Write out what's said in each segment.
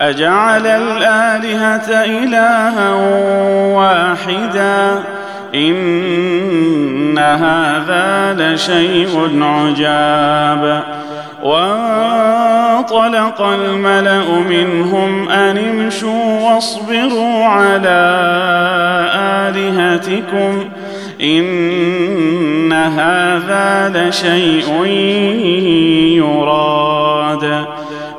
أجعل الآلهة إلها واحدا. إن هذا لشيء عجاب. وانطلق الملأ منهم أن امشوا واصبروا على آلهتكم. إن هذا لشيء يراد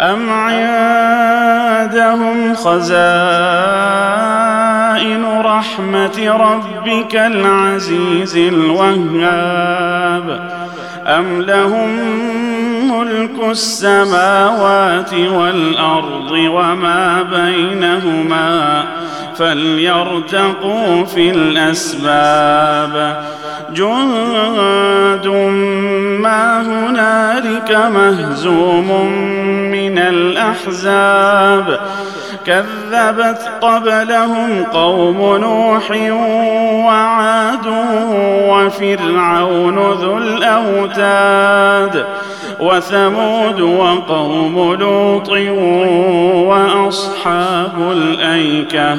أم عندهم خزائن رحمة ربك العزيز الوهاب أم لهم ملك السماوات والارض وما بينهما فليرتقوا في الاسباب جند ما هنالك مهزوم من الأحزاب كذبت قبلهم قوم نوح وعاد وفرعون ذو الأوتاد وثمود وقوم لوط وأصحاب الأيكة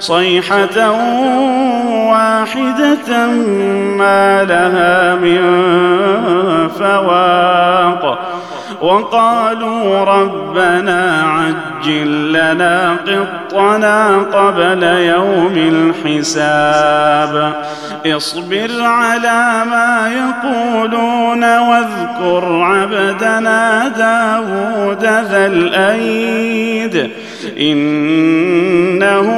صيحة واحدة ما لها من فواق. وقالوا ربنا عجل لنا قطنا قبل يوم الحساب. اصبر على ما يقولون واذكر عبدنا داود ذا الأيد. إنه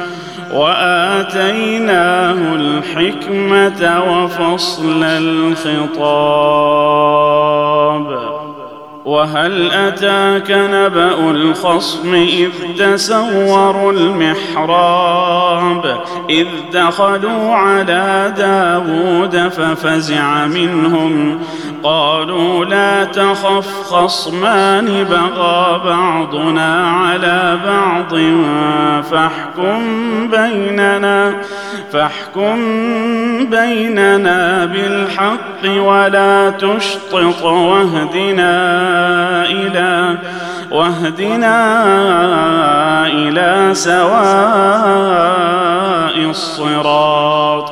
وآتيناه الحكمة وفصل الخطاب. وهل أتاك نبأ الخصم إذ تسوروا المحراب إذ دخلوا على داود ففزع منهم قالوا لا تخف خصمان بغى بعضنا على بعض فاحكم بيننا فاحكم بيننا بالحق ولا تشطط واهدنا إلى واهدنا إلى سواء الصراط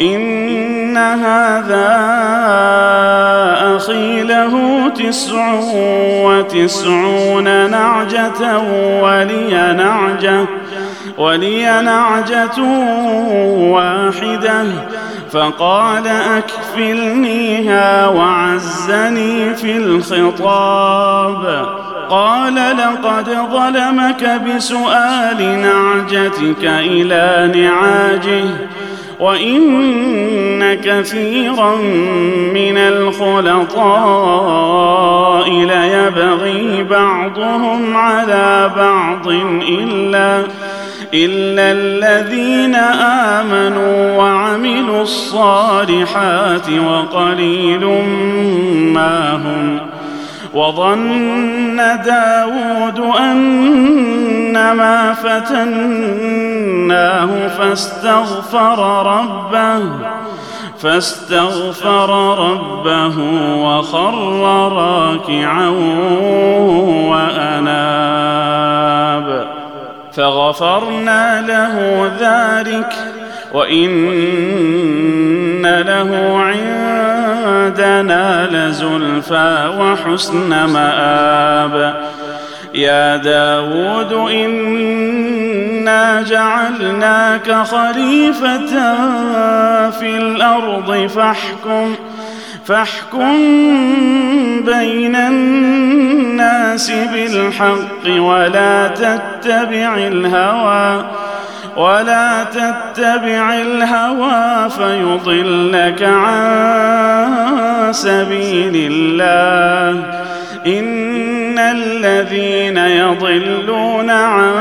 إن هذا أخي له تسع وتسعون نعجة ولي نعجة ولي نعجة واحدة فقال أكفلنيها وعزني في الخطاب. قال لقد ظلمك بسؤال نعجتك إلى نعاجه وإن كثيرا من الخلطاء ليبغي بعضهم على بعض إلا إلا الذين آمنوا وعملوا الصالحات وقليل ما هم وظن داود أنما فتناه فاستغفر ربه فاستغفر ربه وخر راكعا وأناب فغفرنا له ذلك وإن له عندنا لزلفى وحسن مآب. يا داود إنا جعلناك خليفة في الأرض فاحكم فاحكم بين الناس بالحق ولا تتبع الهوى ولا تتبع الهوى فيضلك عن سبيل الله. إن الذين يضلون عن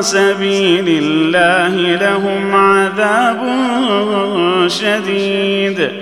سبيل الله لهم عذاب شديد.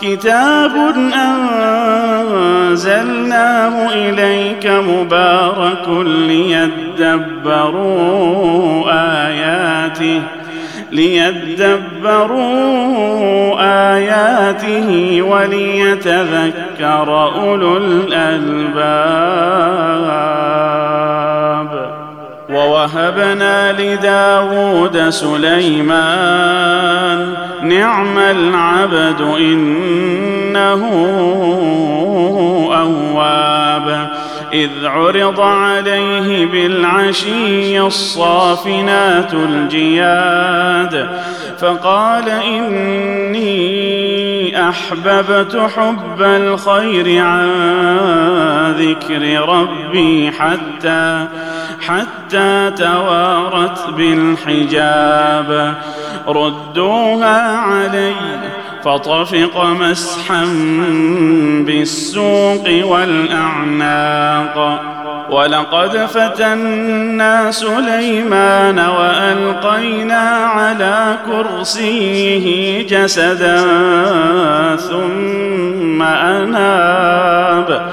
كتاب أنزلناه إليك مبارك ليدبروا آياته ليدبروا آياته وليتذكر أولو الألباب. ووهبنا لداود سليمان نعم العبد إنه أواب. إذ عرض عليه بالعشي الصافنات الجياد فقال إني أحببت حب الخير عن ذكر ربي حتى حتى توارت بالحجاب. ردوها علي فطفق مسحا بالسوق والأعناق. ولقد فتنا سليمان وألقينا على كرسيه جسدا ثم أناب.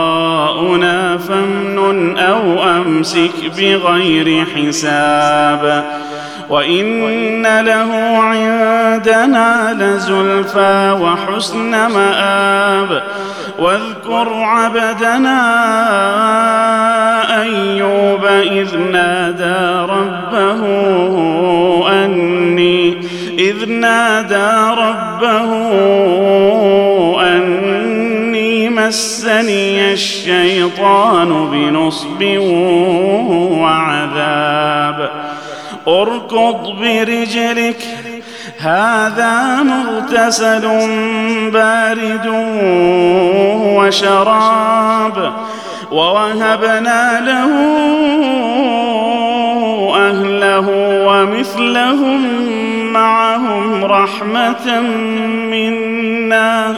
فامنن أو امسك بغير حساب وإن له عندنا لزلفى وحسن مآب واذكر عبدنا أيوب إذ نادى ربه أني إذ نادى ربه مسني الشيطان بنصب وعذاب. اركض برجلك هذا مغتسل بارد وشراب. ووهبنا له أهله ومثلهم معهم رحمة منا.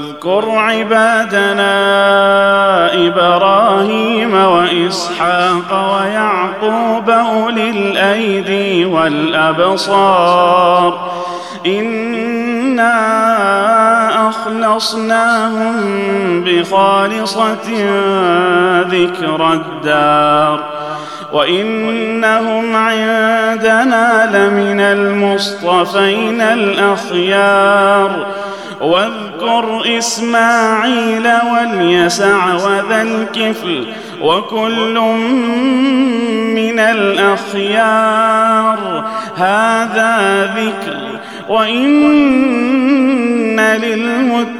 واذكر عبادنا إبراهيم وإسحاق ويعقوب أولي الأيدي والأبصار. إنا أخلصناهم بخالصة ذكر الدار. وإنهم عندنا لمن المصطفين الأخيار. واذكر إسماعيل واليسع وذا الكفل وكل من الأخيار. هذا ذكر وإن للمتقين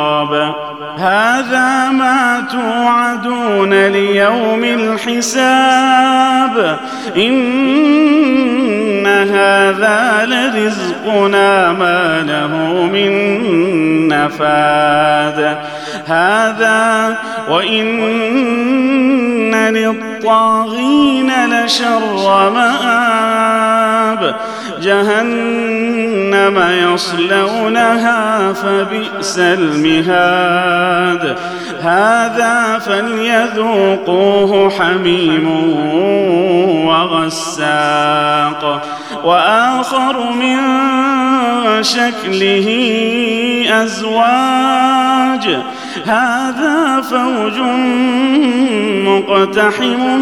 هذا ما توعدون ليوم الحساب. إن هذا لرزقنا ما له من نفاد. هذا وإن للطاغين لشر مآب جهنم يصلونها فبئس المهاد. هذا فليذوقوه حميم وغساق. وآخر من شكله أزواج. هذا فوج مقتحم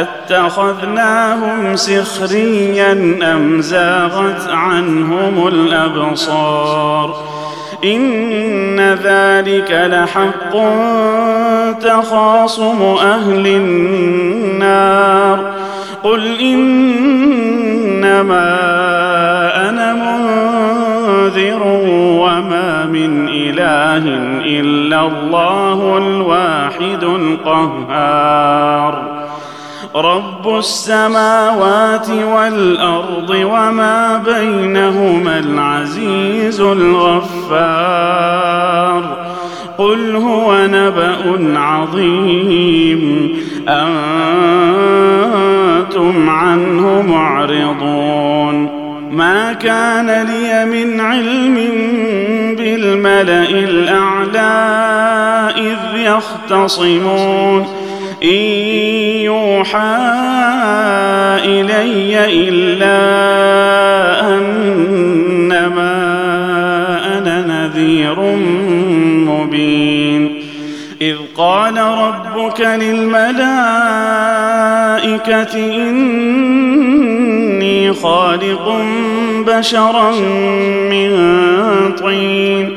أتخذناهم سخريا أم زاغت عنهم الأبصار؟ إن ذلك لحق تخاصم أهل النار. قل إنما أنا منذر وما من إله إلا الله الواحد القهار. رب السماوات والأرض وما بينهما العزيز الغفار. قل هو نبأ عظيم. أنتم عنه معرضون. ما كان لي من علم بالملأ الأعلى إذ يختصمون. إن يوحى إلي إلا أنما أنا نذير مبين. إذ قال ربك للملائكة إني خالق بشرا من طين.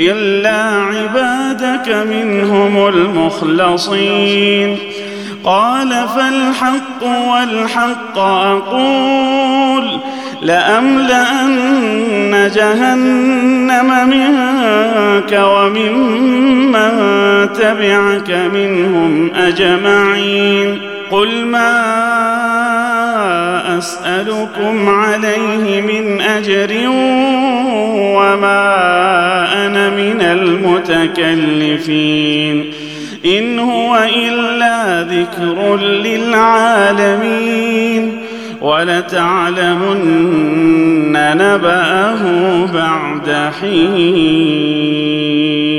إلا عبادك منهم المخلصين. قال فالحق والحق أقول لأملأن جهنم منك وممن تبعك منهم أجمعين. قل ما أسألكم عليه من أجر وما أنا من المتكلفين ان هو الا ذكر للعالمين ولتعلمن نباه بعد حين